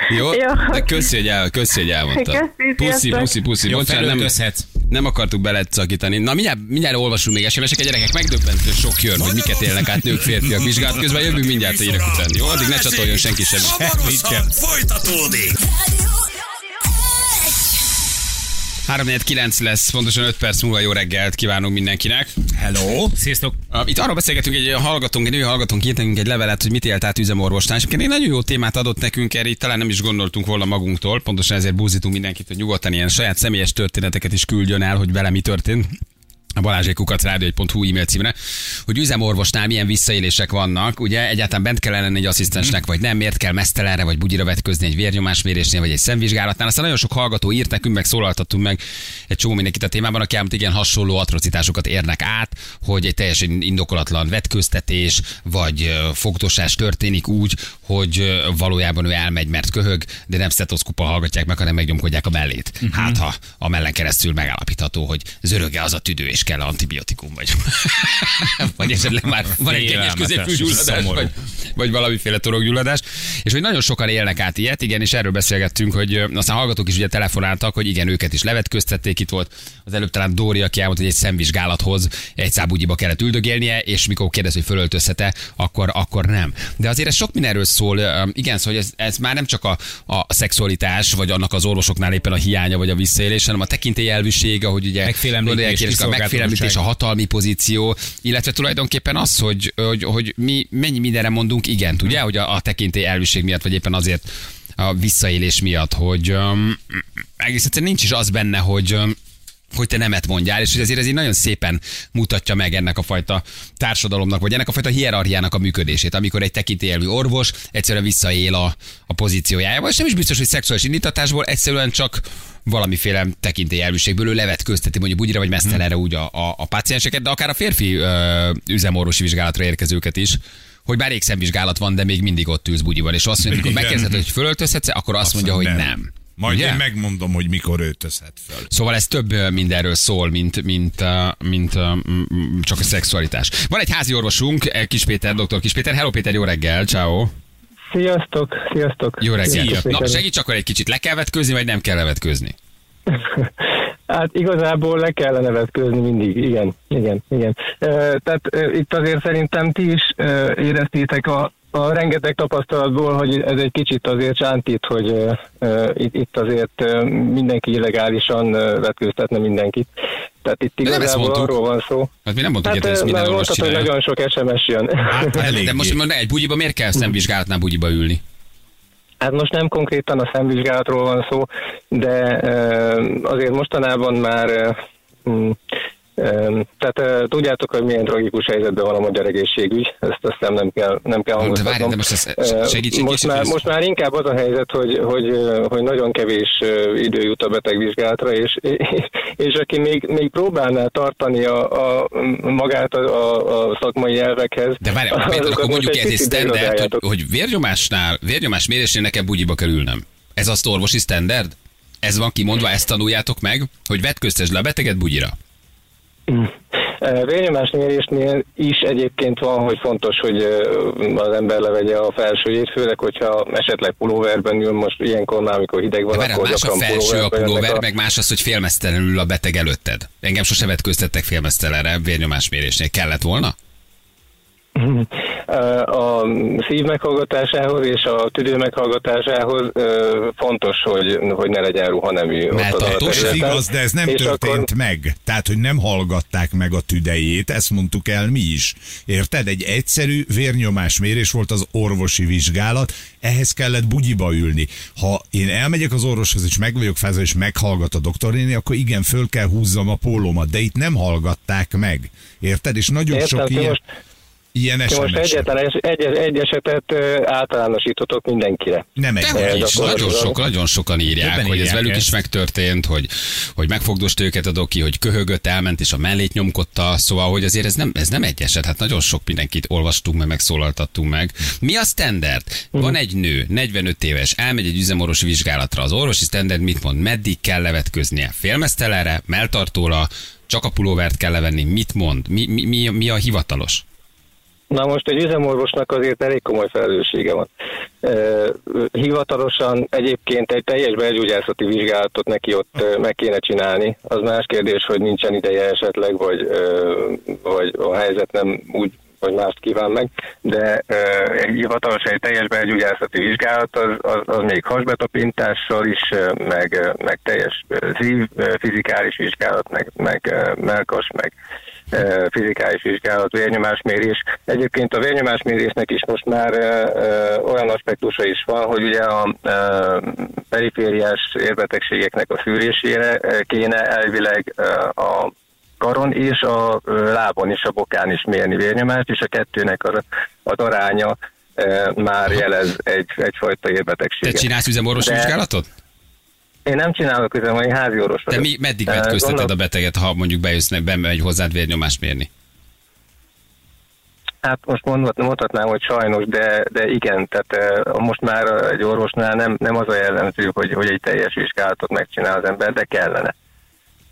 Jó? Jó. De köszi, hogy, el, köszi, hogy elmondtad. Puszi, puszi, puszi. Jó, Bocsánat, nem, nem akartuk beletszakítani. Na, mindjárt, mindjárt olvasunk még SMS-eket, gyerekek, megdöbbentő sok jön, hogy miket élnek át nők, férfiak vizsgálat közben, jövünk mindjárt a hírek után. Jó, addig ne csatoljon senki semmi. Hamarosan folytatódik. 349 lesz, pontosan 5 perc múlva jó reggelt kívánunk mindenkinek. Hello? Sziasztok! Uh, Itt arról beszélgetünk, egy hallgatónk, egy női hallgatónk írt nekünk egy levelet, hogy mit élt át üzemorvosnál. És egy nagyon jó témát adott nekünk, erre itt talán nem is gondoltunk volna magunktól. Pontosan ezért búzítunk mindenkit, hogy nyugodtan ilyen saját személyes történeteket is küldjön el, hogy vele mi történt a balázsékukat rádió.hu e-mail címre, hogy üzemorvosnál milyen visszaélések vannak. Ugye egyáltalán bent kell lenni egy asszisztensnek, vagy nem, miért kell mesztelenre, vagy bugyira vetközni egy vérnyomásmérésnél, vagy egy szemvizsgálatnál. Aztán nagyon sok hallgató írt nekünk, meg szólaltattunk meg egy csomó mindenkit a témában, aki elmondta, igen hasonló atrocitásokat érnek át, hogy egy teljesen indokolatlan vetköztetés, vagy ö, fogdosás történik úgy, hogy valójában ő elmegy, mert köhög, de nem stetoszkupa hallgatják meg, hanem megnyomkodják a mellét. Mhm. Hát, ha a mellen keresztül megállapítható, hogy zöröge az a tüdő, és kell antibiotikum, vagy, vagy esetleg már van egy Félelmetes, középfűgyulladás, vagy, vagy valamiféle torokgyulladás. És hogy nagyon sokan élnek át ilyet, igen, és erről beszélgettünk, hogy aztán hallgatók is ugye telefonáltak, hogy igen, őket is levetköztették. Itt volt az előbb talán Dóri, aki elmondta, hogy egy szemvizsgálathoz egy szábúgyiba kellett üldögélnie, és mikor kérdez, hogy fölöltözhet-e, akkor, akkor nem. De azért ez sok mindenről szól. Igen, szóval hogy ez, ez már nem csak a, a szexualitás, vagy annak az orvosoknál éppen a hiánya, vagy a visszaélés, hanem a tekintélyelvűség, ahogy ugye Megfélemlítés, elkérdezi, a megfélemlítés, a hatalmi pozíció, illetve tulajdonképpen az, hogy, hogy, hogy mi mennyi mindenre mondunk igent, ugye, hogy a, a tekintély elvűség miatt, vagy éppen azért a visszaélés miatt, hogy um, egész egyszerűen nincs is az benne, hogy um, hogy te nemet mondjál, és hogy azért ez így nagyon szépen mutatja meg ennek a fajta társadalomnak, vagy ennek a fajta hierarchiának a működését, amikor egy tekintélyelvű orvos egyszerűen visszaél a, a pozíciójájával, és nem is biztos, hogy szexuális indítatásból, egyszerűen csak valamiféle tekintélyelvűségből ő levetközteti mondjuk bugyira vagy mesztelenre úgy a, a, a pácienseket, de akár a férfi ö, üzemorvosi vizsgálatra érkezőket is, hogy bár égszemvizsgálat van, de még mindig ott ülsz bugyiban, és azt mondja, amikor megkérdezed, hogy fölöltözhetsz, akkor azt, mondja, hogy nem. Majd Ugye? én megmondom, hogy mikor öltözhet föl. Szóval ez több mindenről szól, mint, mint, mint ö, m- m- csak a szexualitás. Van egy házi orvosunk, eh, Kis Péter, dr. Kis Péter. Hello Péter, jó reggel, ciao. Sziasztok, sziasztok. Jó reggel. Sziasztok, Na, segíts akkor egy kicsit, le kell vetkőzni, vagy nem kell levetkőzni? Hát igazából le kellene vetkőzni mindig, igen, igen, igen. Tehát itt azért szerintem ti is éreztétek a, a rengeteg tapasztalatból, hogy ez egy kicsit azért sántít, hogy ö, itt, itt azért mindenki illegálisan ö, vetkőztetne mindenkit. Tehát itt igazából arról van szó. Hát mi nem mondtuk, Hát hogy ezt minden orvos hogy nagyon sok SMS jön. Hát elég. De most mondom, egy bugyiba miért kell szemvizsgálatnál bugyiba ülni? Hát most nem konkrétan a szemvizsgálatról van szó, de ö, azért mostanában már ö, tehát ö, tudjátok, hogy milyen tragikus helyzetben van a magyar egészségügy, ezt azt hiszem nem kell, nem kell De hangoztatnom. de most ez- Ö, segíts egy most, már, most már inkább az a helyzet, hogy, hogy, ö, hogy nagyon kevés ö, idő jut a betegvizsgálatra, és, és aki még, még próbálná tartani a, a, magát a, a, szakmai elvekhez, De várj, akkor mondjuk egy ez egy standard, hogy, hogy vérnyomásnál, vérnyomás mérésnél nekem bugyiba kell ülnöm. Ez azt orvosi standard? Ez van kimondva, ezt tanuljátok meg, hogy vetköztesd le a beteget bugyira. Vérnyomásmérésnél is egyébként van, hogy fontos, hogy az ember levegye a felsőjét, főleg, hogyha esetleg pulóverben ül, most ilyenkor már, amikor hideg van, De akkor más a felső, a pulóver, a- meg más az, hogy félmeztelenül ül a beteg előtted. Engem sose vetköztettek félmeztelenre vérnyomásmérésnél. Kellett volna? A szív meghallgatásához és a tüdő meghallgatásához fontos, hogy, hogy ne legyen ruhanemű. Melltartós, Ez területen. igaz, de ez nem És történt akkor- meg. Tehát, hogy nem hallgatták meg a tüdejét, ezt mondtuk el mi is. Érted? Egy egyszerű vérnyomásmérés volt az orvosi vizsgálat, ehhez kellett bugyiba ülni. Ha én elmegyek az orvoshoz, és meg vagyok fázva, és meghallgat a doktornéni, akkor igen, föl kell húzzam a pólómat, de itt nem hallgatták meg. Érted? És nagyon Értem, sok ilyen, most- ilyen Ti most SMS. egyetlen egy, egy, egy esetet általánosítotok mindenkire. Nem egy. Dehogy is, nagyon, sok, nagyon sokan írják, Többen hogy ez velük is ezt. megtörtént, hogy, hogy megfogdost őket a doki, hogy köhögött, elment és a mellét nyomkodta, szóval, hogy azért ez nem, ez nem egy eset, hát nagyon sok mindenkit olvastunk meg, megszólaltattunk meg. Mi a standard? Van egy nő, 45 éves, elmegy egy üzemorvosi vizsgálatra. Az orvosi standard mit mond? Meddig kell levetköznie? Félmeztelenre, melltartóra, csak a pulóvert kell levenni? Mit mond? Mi, mi, mi, mi a hivatalos? Na most egy üzemorvosnak azért elég komoly felelőssége van. Hivatalosan egyébként egy teljes belgyógyászati vizsgálatot neki ott meg kéne csinálni. Az más kérdés, hogy nincsen ideje esetleg, vagy, vagy a helyzet nem úgy vagy mást kíván meg, de egy hivatalos egy teljes belgyógyászati vizsgálat az, az, az még hasbetapintással is, meg, meg teljes ö, fizikális vizsgálat, meg, meg melkas, meg fizikális vizsgálat, vérnyomásmérés. Egyébként a vérnyomásmérésnek is most már olyan aspektusa is van, hogy ugye a perifériás érbetegségeknek a szűrésére kéne elvileg a karon és a lábon és a bokán is mérni vérnyomást, és a kettőnek az, az aránya már jelez egy, egyfajta Te érbetegséget. csinálsz üzemorvosi De- vizsgálatot? Én nem csinálok üzem, hogy házi orvos De vagyok. mi, meddig vetközteted gondol- a beteget, ha mondjuk bejössz, bemegy hozzád vérnyomást mérni? Hát most mondhat, mondhatnám, hogy sajnos, de, de igen, tehát most már egy orvosnál nem, nem az a jellemző, hogy, hogy egy teljes vizsgálatot megcsinál az ember, de kellene.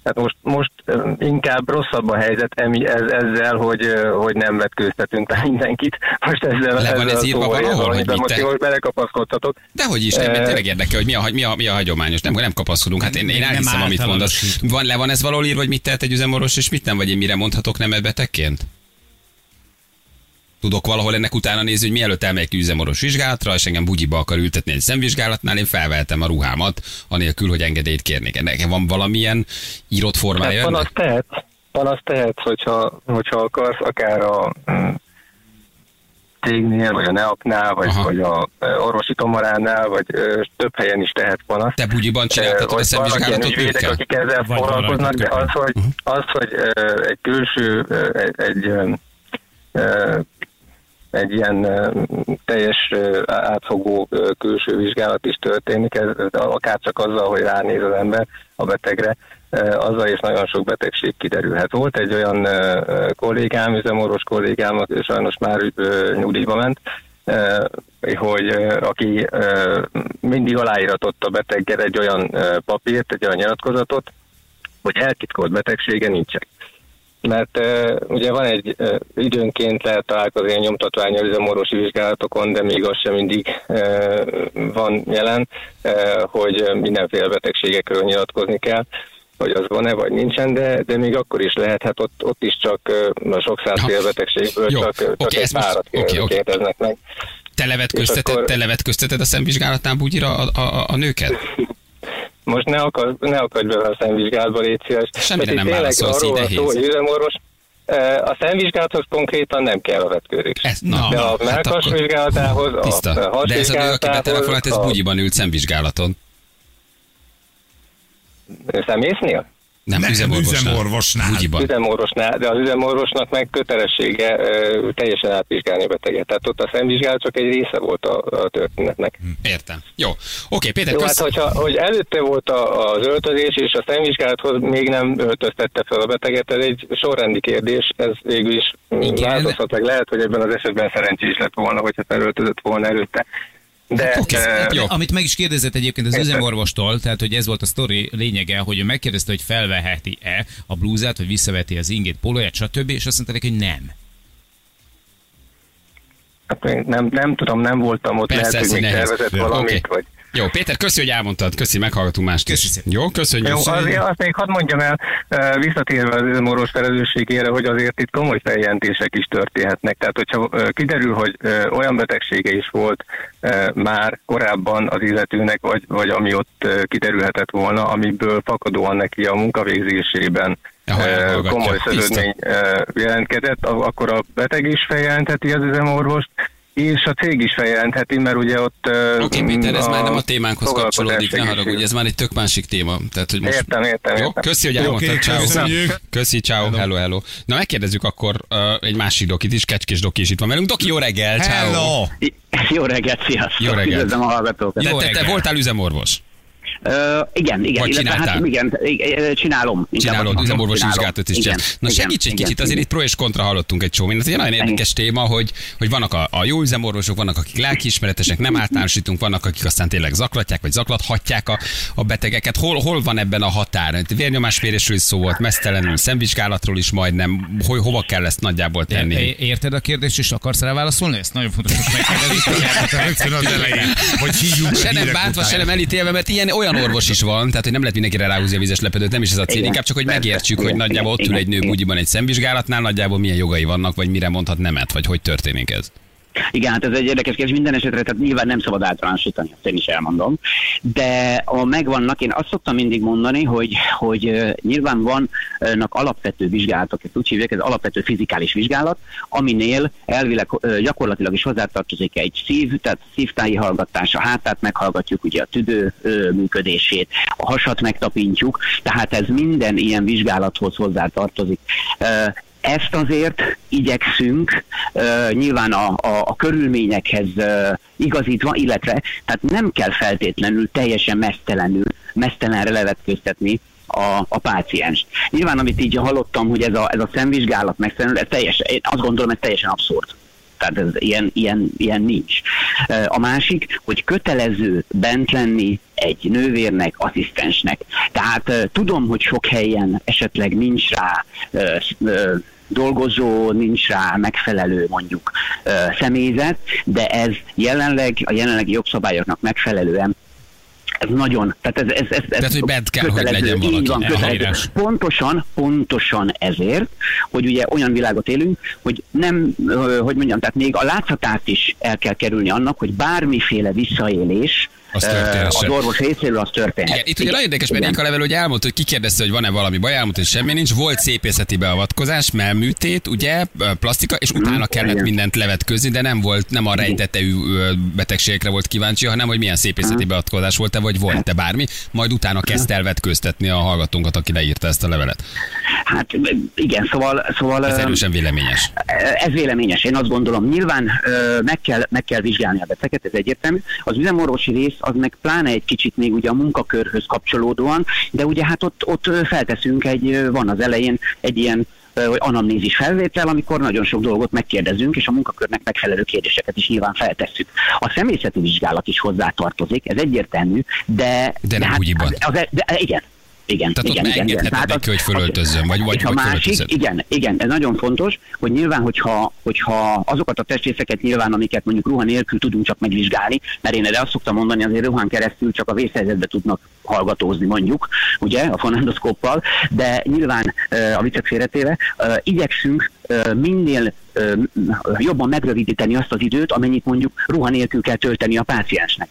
Hát most, most inkább rosszabb a helyzet emi, ez, ezzel, hogy, hogy nem vetkőztetünk be mindenkit. Most ezzel, Le van ezzel ez írva szóval valahol, hogy de mit most te- jól belekapaszkodhatok. Dehogy is, nem, mert tényleg érdekel, hogy mi a, mi a, mi a hagyományos. Nem, nem kapaszkodunk. Hát én, én elhiszem, amit mondasz. Van, le van ez valahol írva, hogy mit tehet egy üzemorvos, és mit nem, vagy én mire mondhatok nem betegként? Tudok valahol ennek utána nézni, hogy mielőtt elmegyek üzemorvos vizsgálatra, és engem bugyiba akar ültetni egy szemvizsgálatnál, én felvehetem a ruhámat, anélkül, hogy engedélyt kérnék. Ennek van valamilyen írott formája? Hát van ennek? azt tehet, van azt tehet, hogyha, hogyha akarsz, akár a mm, cégnél, vagy a NEAP-nál, vagy, Aha. vagy a ö, orvosi kamaránál, vagy ö, több helyen is tehet panaszt. Te bugyiban a Hogy vannak ilyen szemvizsgálatot ügyvédek, őkkel? akik ezzel Vagy foglalkoznak, de az, hogy, Mhm. az, hogy ö, egy külső, ö, egy, egy ö, egy ilyen teljes átfogó külső vizsgálat is történik, ez, akár csak azzal, hogy ránéz az ember a betegre, azzal is nagyon sok betegség kiderülhet. Volt egy olyan kollégám, üzemorvos kollégám, aki sajnos már nyugdíjba ment, hogy aki mindig aláíratott a beteggel egy olyan papírt, egy olyan nyilatkozatot, hogy eltitkolt betegsége nincsen. Mert uh, ugye van egy uh, időnként lehet találkozni a nyomtatványal üzemorvosi vizsgálatokon, de még az sem mindig uh, van jelen, uh, hogy mindenféle betegségekről nyilatkozni kell hogy az van-e, vagy nincsen, de, de még akkor is lehet, hát ott, ott is csak a sok százféle betegségből Jó, csak, csak oké, egy párat okay, oké. kérdeznek meg. Te levetközteted, akkor- te levetközteted a szemvizsgálatnál bugyira a, a, a nőket? Most ne, akar, ne akadj bele a szemvizsgálatba, légy szíves. Semmire nem válaszolsz, így szó, nehéz. hogy üzemorvos, eh, a szemvizsgálathoz konkrétan nem kell a vetkőzés. Ez, na, De a hát melkas akkor vizsgálatához, Tiszta. a De ez a nő, aki betelefonált, ez a bugyiban ült szemvizsgálaton. szemésznél? Nem, Nem, üzemorvosnál. üzemorvosnál. Bugyiban. Üzemorvosnál, de az üzemorvosnak meg kötelessége ö, teljesen átvizsgálni a beteget. Tehát ott a szemvizsgálat csak egy része volt a, a történetnek. Értem. Jó. Oké, Péter, Jó, kösz... hát hogyha, hogy előtte volt a, az öltözés, és a szemvizsgálathoz még nem öltöztette fel a beteget, ez egy sorrendi kérdés, ez végül is Igen. változhat, meg lehet, hogy ebben az esetben szerencsés lett volna, hogyha felöltözött volna előtte. De Hát oké, eh, jó. Amit meg is kérdezett egyébként az üzemorvostól, tehát hogy ez volt a sztori lényege, hogy ő megkérdezte, hogy felveheti-e a blúzát, vagy visszaveti az ingét, pólóját, stb. És azt mondta neki, hogy nem. hát én nem, nem tudom, nem voltam ott, Persze, lehet, hogy még tervezett valamit, oké. vagy... Jó, Péter, köszi, hogy elmondtad. Köszi, meghallgatunk mást is. Köszi szépen. Jó, köszönjük. Jó, azért azt még hadd mondjam el, visszatérve az üzemorvos felelősségére, hogy azért itt komoly feljelentések is történhetnek. Tehát, hogyha kiderül, hogy olyan betegsége is volt már korábban az illetőnek, vagy, vagy ami ott kiderülhetett volna, amiből fakadóan neki a munkavégzésében elhallgatja. komoly szövődmény jelentkezett, akkor a beteg is feljelentheti az üzemorvost, és a cég is feljelentheti, mert ugye ott... Oké, Péter, ez már nem a témánkhoz kapcsolódik, ne haragudj, ez már egy tök másik téma. Tehát, hogy most... Értem, értem, Jó, értem. köszi, hogy elmondtad. Ciao. köszönjük. Köszi, ciao, hello, hello. Na, megkérdezzük akkor uh, egy másik dokit is, Kecskés Doki is itt van velünk. Doki, jó reggel, ciao. Hello! Jó reggelt, sziasztok! Jó reggelt. Üdvözlöm a hallgatókat. Te, Jó te, te reggel. voltál üzemorvos? Igen, igen. Vagy illetve csináltál? Hát, igen, csinálom. Csinálod, csinálom. vizsgálatot is Igen, csinálsz. Na igen, segíts egy igen, kicsit, azért igen. itt pro és kontra hallottunk egy csomó mindent. Ez egy nagyon érdekes téma, hogy, hogy vannak a, a jó üzemorvosok, vannak akik lelkiismeretesek, nem általánosítunk, vannak akik aztán tényleg zaklatják, vagy zaklathatják a, a betegeket. Hol, hol van ebben a határ? Vérnyomásmérésről is szó volt, mesztelenül, szemvizsgálatról is majdnem. Hogy, hova kell ezt nagyjából tenni? É- Érted a kérdést, és akarsz rá válaszolni? Ezt nagyon fontos, hogy megkérdezni. Rögtön az elején, hogy hívjuk Se nem bántva, se nem elítélve, mert ilyen olyan orvos is van, tehát hogy nem lehet mindenkire ráhúzni a vizes lepedőt, nem is ez a cél, Igen, inkább csak hogy megértsük, igen, hogy nagyjából ott ül egy nő bugyiban egy szemvizsgálatnál, nagyjából milyen jogai vannak, vagy mire mondhat nemet, vagy hogy történik ez. Igen, hát ez egy érdekes kérdés. Minden esetre, tehát nyilván nem szabad általánosítani, azt én is elmondom. De a megvannak, én azt szoktam mindig mondani, hogy, hogy nyilván vannak alapvető vizsgálatok, ezt úgy hívják, ez alapvető fizikális vizsgálat, aminél elvileg gyakorlatilag is hozzátartozik egy szív, tehát szívtáji hallgatás, a hátát meghallgatjuk, ugye a tüdő működését, a hasat megtapintjuk, tehát ez minden ilyen vizsgálathoz hozzátartozik. Ezt azért igyekszünk uh, nyilván a, a, a körülményekhez uh, igazítva, illetve tehát nem kell feltétlenül teljesen mesztelenül, mesztelenre levetkőztetni a, a pácienst. Nyilván, amit így hallottam, hogy ez a, ez a szemvizsgálat mesztelenül, ez teljesen, én azt gondolom, ez teljesen abszurd. Tehát ez ilyen, ilyen, ilyen nincs. A másik, hogy kötelező bent lenni egy nővérnek, asszisztensnek. Tehát tudom, hogy sok helyen esetleg nincs rá dolgozó, nincs rá megfelelő mondjuk személyzet, de ez jelenleg a jelenlegi jogszabályoknak megfelelően ez nagyon, tehát ez, ez, ez, ez Tehát, hogy bent kell, hogy kötelező, legyen így valaki. van, kötelező. Pontosan, pontosan ezért, hogy ugye olyan világot élünk, hogy nem, hogy mondjam, tehát még a látszatát is el kell kerülni annak, hogy bármiféle visszaélés Az az orvos részéről az történhet. Igen, itt ugye nagyon érdekes, mert Éka level, hogy elmondta, hogy kikérdezte, hogy van-e valami baj, elmondta, hogy semmi nincs. Volt szépészeti beavatkozás, melműtét, ugye, plastika, és utána kellett mindent levetközni, de nem volt, nem a rejtetejű ö, betegségekre volt kíváncsi, hanem hogy milyen szépészeti beavatkozás volt-e, vagy volt-e bármi. Majd utána kezdte el vetköztetni a hallgatónkat, aki leírta ezt a levelet. Hát igen, szóval... szóval Ez erősen véleményes. Ez véleményes, én azt gondolom. Nyilván meg, kell, meg kell vizsgálni a beteget, ez egyértelmű. Az üzemorvosi rész az meg pláne egy kicsit még ugye a munkakörhöz kapcsolódóan, de ugye hát ott, ott felteszünk egy, van az elején egy ilyen hogy anamnézis felvétel, amikor nagyon sok dolgot megkérdezünk, és a munkakörnek megfelelő kérdéseket is nyilván feltesszük. A személyzeti vizsgálat is hozzátartozik, ez egyértelmű, de... De nem hát az, de, igen, igen, Tehát ott igen, igen, igen. megengedheted Tehát neki, az- hogy fölöltözzön, vagy- vagy- és a vagy másik, igen, igen, ez nagyon fontos, hogy nyilván, hogyha, hogyha azokat a testrészeket nyilván, amiket mondjuk ruha nélkül tudunk csak megvizsgálni, mert én erre azt szoktam mondani, azért ruhán keresztül csak a vészhelyzetbe tudnak hallgatózni mondjuk, ugye, a fonendoszkóppal, de nyilván a viccek félretéve, igyekszünk minél jobban megrövidíteni azt az időt, amennyit mondjuk ruha nélkül kell tölteni a páciensnek.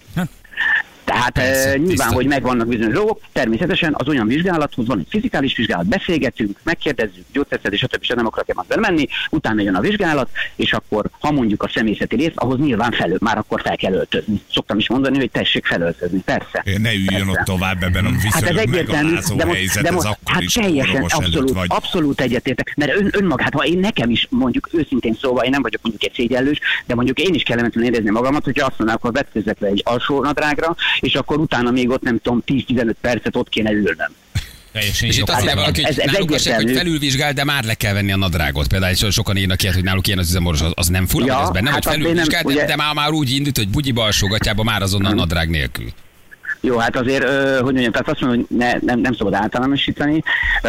Tehát Persze, e, nyilván, tiszta. hogy megvannak bizonyos dolgok, természetesen az olyan vizsgálathoz van egy fizikális vizsgálat, beszélgetünk, megkérdezzük, gyógyszerszedés, stb. stb. nem akarok ebben belemenni, utána jön a vizsgálat, és akkor, ha mondjuk a személyzeti rész, ahhoz nyilván felő, már akkor fel kell öltözni. Szoktam is mondani, hogy tessék felöltözni, persze. Ne üljön Persze. ott tovább ebben a Hát ez viszonylag egyértelmű, de most, helyzet, de ez most akkor hát is teljesen, abszolút, vagy. abszolút egyetértek, mert ön, önmagát, ha én nekem is mondjuk őszintén szóval, én nem vagyok mondjuk egy szégyellős, de mondjuk én is kellemetlen érezni magamat, hogyha azt mondanák, hogy vetközek le egy alsó nadrágra, és akkor utána még ott nem tudom, 10-15 percet ott kéne ülnöm. Teljesen És itt azt valaki, hogy ez- ez náluk mondják, hogy felülvizsgál, de már le kell venni a nadrágot. Például so- sokan írnak ilyet, hogy náluk ilyen az üzemorvos, az, az nem fura, Ja, ez benne, hát hogy én nem- felülvizsgál, de, ugye- de már, már úgy indult, hogy bugyiba alsógatjába már azonnal nadrág nélkül. Jó, hát azért, hogy mondjam, tehát azt mondom, hogy ne, nem, nem szabad általánosítani. Ö,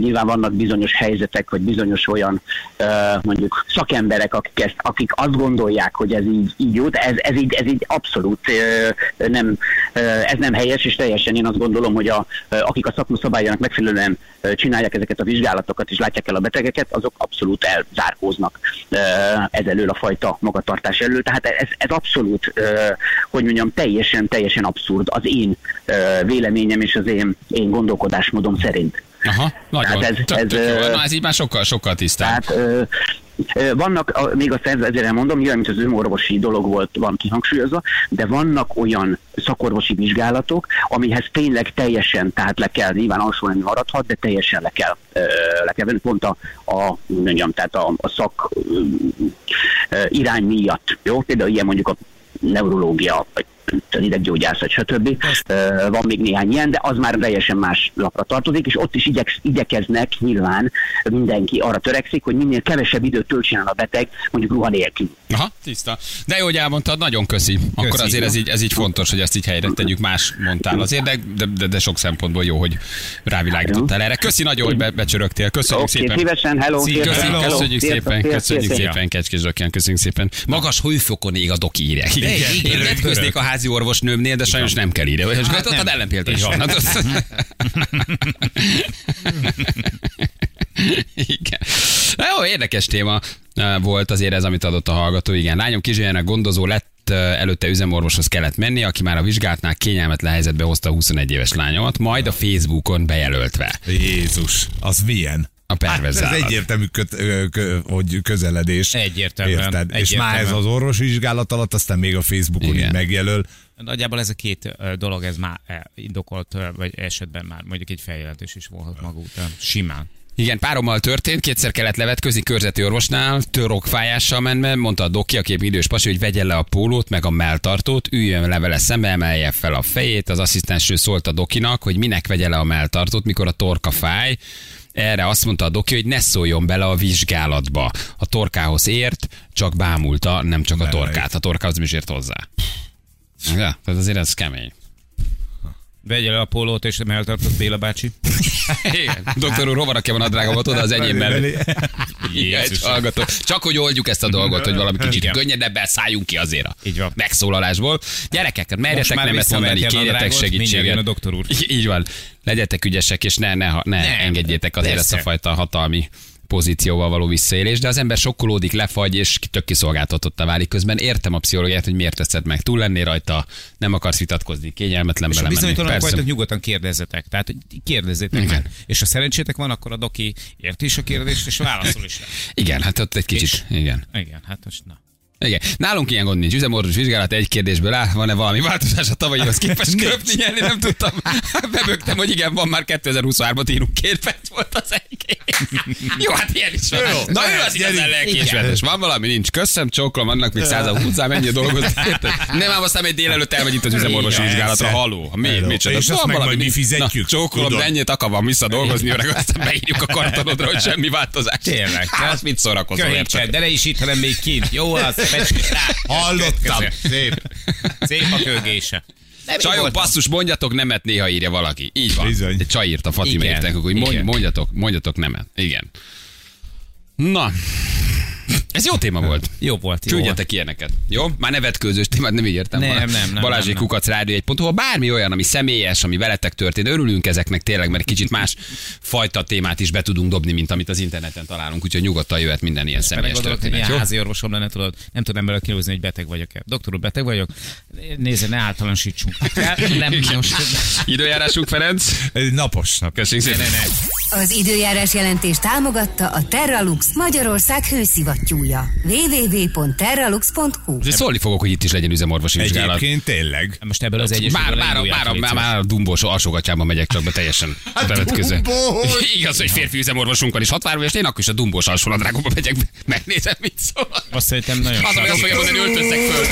nyilván vannak bizonyos helyzetek, vagy bizonyos olyan ö, mondjuk szakemberek, akik, ezt, akik azt gondolják, hogy ez így, így jó, ez, ez, így, ez így abszolút ö, nem, ez nem helyes, és teljesen én azt gondolom, hogy a, akik a szakma szabályának megfelelően csinálják ezeket a vizsgálatokat, és látják el a betegeket, azok abszolút elzárkóznak ö, ez elől a fajta magatartás elől. Tehát ez, ez abszolút, hogy mondjam, teljesen, teljesen abszurd az én véleményem és az én, én gondolkodásmódom szerint. Aha, nagyon. Tehát ez- tök, ez, tök jó. Na, ez így már sokkal, sokkal tisztább. Tehát vannak, a- még azt ezzel ezzel elmondom, nyilván, mint az önorvosi dolog volt, van kihangsúlyozva, de vannak olyan szakorvosi vizsgálatok, amihez tényleg teljesen, tehát le kell, nyilván alsó nem maradhat, de teljesen le kell, le kell venni, pont a, a mondjam, tehát a, a szak irány miatt. Jó? Például ilyen mondjuk a neurológia, vagy ideggyógyászat, stb. Van még néhány ilyen, de az már teljesen más lapra tartozik, és ott is igyek, igyekeznek nyilván mindenki arra törekszik, hogy minél kevesebb időt töltsen a beteg, mondjuk ruha nélkül. Aha, tiszta. De jó, hogy elmondtad, nagyon köszi. Akkor Köszi. azért ez így, ez így fontos, hogy ezt így helyre tegyük, más mondtál azért, de, de, de, de sok szempontból jó, hogy rávilágítottál erre. Köszi nagyon, hogy be, becsörögtél. Köszönjük Oké, szépen. szívesen, hello, Köszönjük, sziasztok, hello, köszönjük sziasztok, szépen, köszönjük szépen, Kecskés Zsökkén, köszönjük szépen. Magas hőfokon ég a doki írják. Igen, Én vetköznék a házi orvosnőmnél, de sajnos nem kell ide. És hát ott ellenpélda is van. Igen. Na Jó, érdekes téma eh, volt azért ez, amit adott a hallgató. Igen, lányom kisgyermek gondozó lett, eh, előtte üzemorvoshoz kellett menni, aki már a vizsgálatnál kényelmetlen helyzetbe hozta a 21 éves lányomat, majd a Facebookon bejelöltve. Jézus, az milyen? A perverz Hát ez egyértelmű, köt, ö, kö, hogy közeledés. Egyértelműen, Érted? És már ez egyértelműen. az orvos vizsgálat alatt, aztán még a Facebookon Igen. így megjelöl. Nagyjából ez a két dolog, ez már indokolt, vagy esetben már mondjuk egy feljelentés is volhat maga után. Simán. Igen, párommal történt, kétszer kellett levetközni körzeti orvosnál, törokfájással menve, mondta a doki, aki egy idős pasi, hogy vegye le a pólót, meg a melltartót, üljön le vele szembe, emelje fel a fejét. Az asszisztenső szólt a dokinak, hogy minek vegye le a melltartót, mikor a torka fáj. Erre azt mondta a doki, hogy ne szóljon bele a vizsgálatba. A torkához ért, csak bámulta, nem csak a torkát. A torkához nem is ért hozzá. Ja, tehát azért ez kemény. Vegye le a pólót, és eltartott Béla bácsi. Igen. Doktor úr, hova rakja van a drágamat oda az enyém mellé? Hallgató. Csak hogy oldjuk ezt a dolgot, hogy valami kicsit Igen. könnyedebben szálljunk ki azért a Így van. megszólalásból. Gyerekek, Most merjetek már nemet mondani, kérjetek segítséget. a doktor úr. Így van. Legyetek ügyesek, és ne, ne, ne Nem, engedjétek azért ezt a fajta hatalmi pozícióval való visszaélés, de az ember sokkolódik, lefagy, és tök kiszolgáltatottá válik közben. Értem a pszichológiát, hogy miért teszed meg. Túl lennél rajta, nem akarsz vitatkozni, kényelmetlen És belemenni. bizonytalanok Persze. vagytok, nyugodtan kérdezzetek. Tehát kérdezzétek Igen. meg. És ha szerencsétek van, akkor a doki érti is a kérdést, és válaszol is rá. Igen, hát ott egy kicsit, És- igen. Igen, hát most na. Igen. Nálunk ilyen gond nincs. Üzemorvos vizsgálat egy kérdésből áll. Van-e valami változás a tavalyihoz képest köpni nyerni? Nem tudtam. Bebögtem, hogy igen, van már 2023-at írunk. Két perc volt az egy. Jó, hát ilyen is van. Jó, Na ő az igazán lelkiismeretes. Van valami, nincs. Köszönöm, csókolom, vannak még százal utcán, mennyi dolgozni. Nem ám aztán egy délelőtt elmegy itt az üzemorvosi vizsgálatra. Haló, mi, Hello. micsoda. És azt Van meg mi fizetjük, Csókolom, menjél akar vissza dolgozni, öreg, aztán beírjuk a kartonodra, hogy semmi változás. Tényleg. Hát, mit szórakozol, de ne is itt, hanem még kint. Jó, az. Hallottam. Szép. Szép a kőgése. Nem Csajok, basszus, mondjatok nemet, néha írja valaki. Így van. Bizony. Egy csaj írta Fatima Igen. írták, hogy mondj, mondjatok, mondjatok nemet. Igen. Na, ez jó téma volt. Jó volt. Jó. Küldjetek ilyeneket. Jó? Már nevetkőzős témát nem így értem. Nem, nem, nem, Balázsi. Kukac Rádió egy pont, bármi olyan, ami személyes, ami veletek történt. Örülünk ezeknek tényleg, mert kicsit más fajta témát is be tudunk dobni, mint amit az interneten találunk. Úgyhogy nyugodtan jöhet minden ilyen személyes hogy történet. Jó? házi orvosom lenne, tudod, nem tudom belőle kilózni, hogy beteg vagyok-e. Doktor úr, beteg vagyok? Nézze, ne általánosítsunk. Nem, most... Időjárásunk, Ferenc. Napos nap. Köszönjük szépen. Az időjárás jelentést támogatta a Terralux Magyarország hőszivattyúja. www.terralux.hu De szólni fogok, hogy itt is legyen üzemorvosi vizsgálat. Egyébként tényleg. Most ebből az egyes. Már, már, már, már, már a dumbós alsógatyában megyek csak be teljesen bevetköző. dumbós! Igaz, hogy férfi üzemorvosunk van is hat és én akkor is a dumbós alsónadrágokba megyek. Megnézem, mit szól. Azt szerintem nagyon Az, ami azt fogja mondani, öltözzek föl.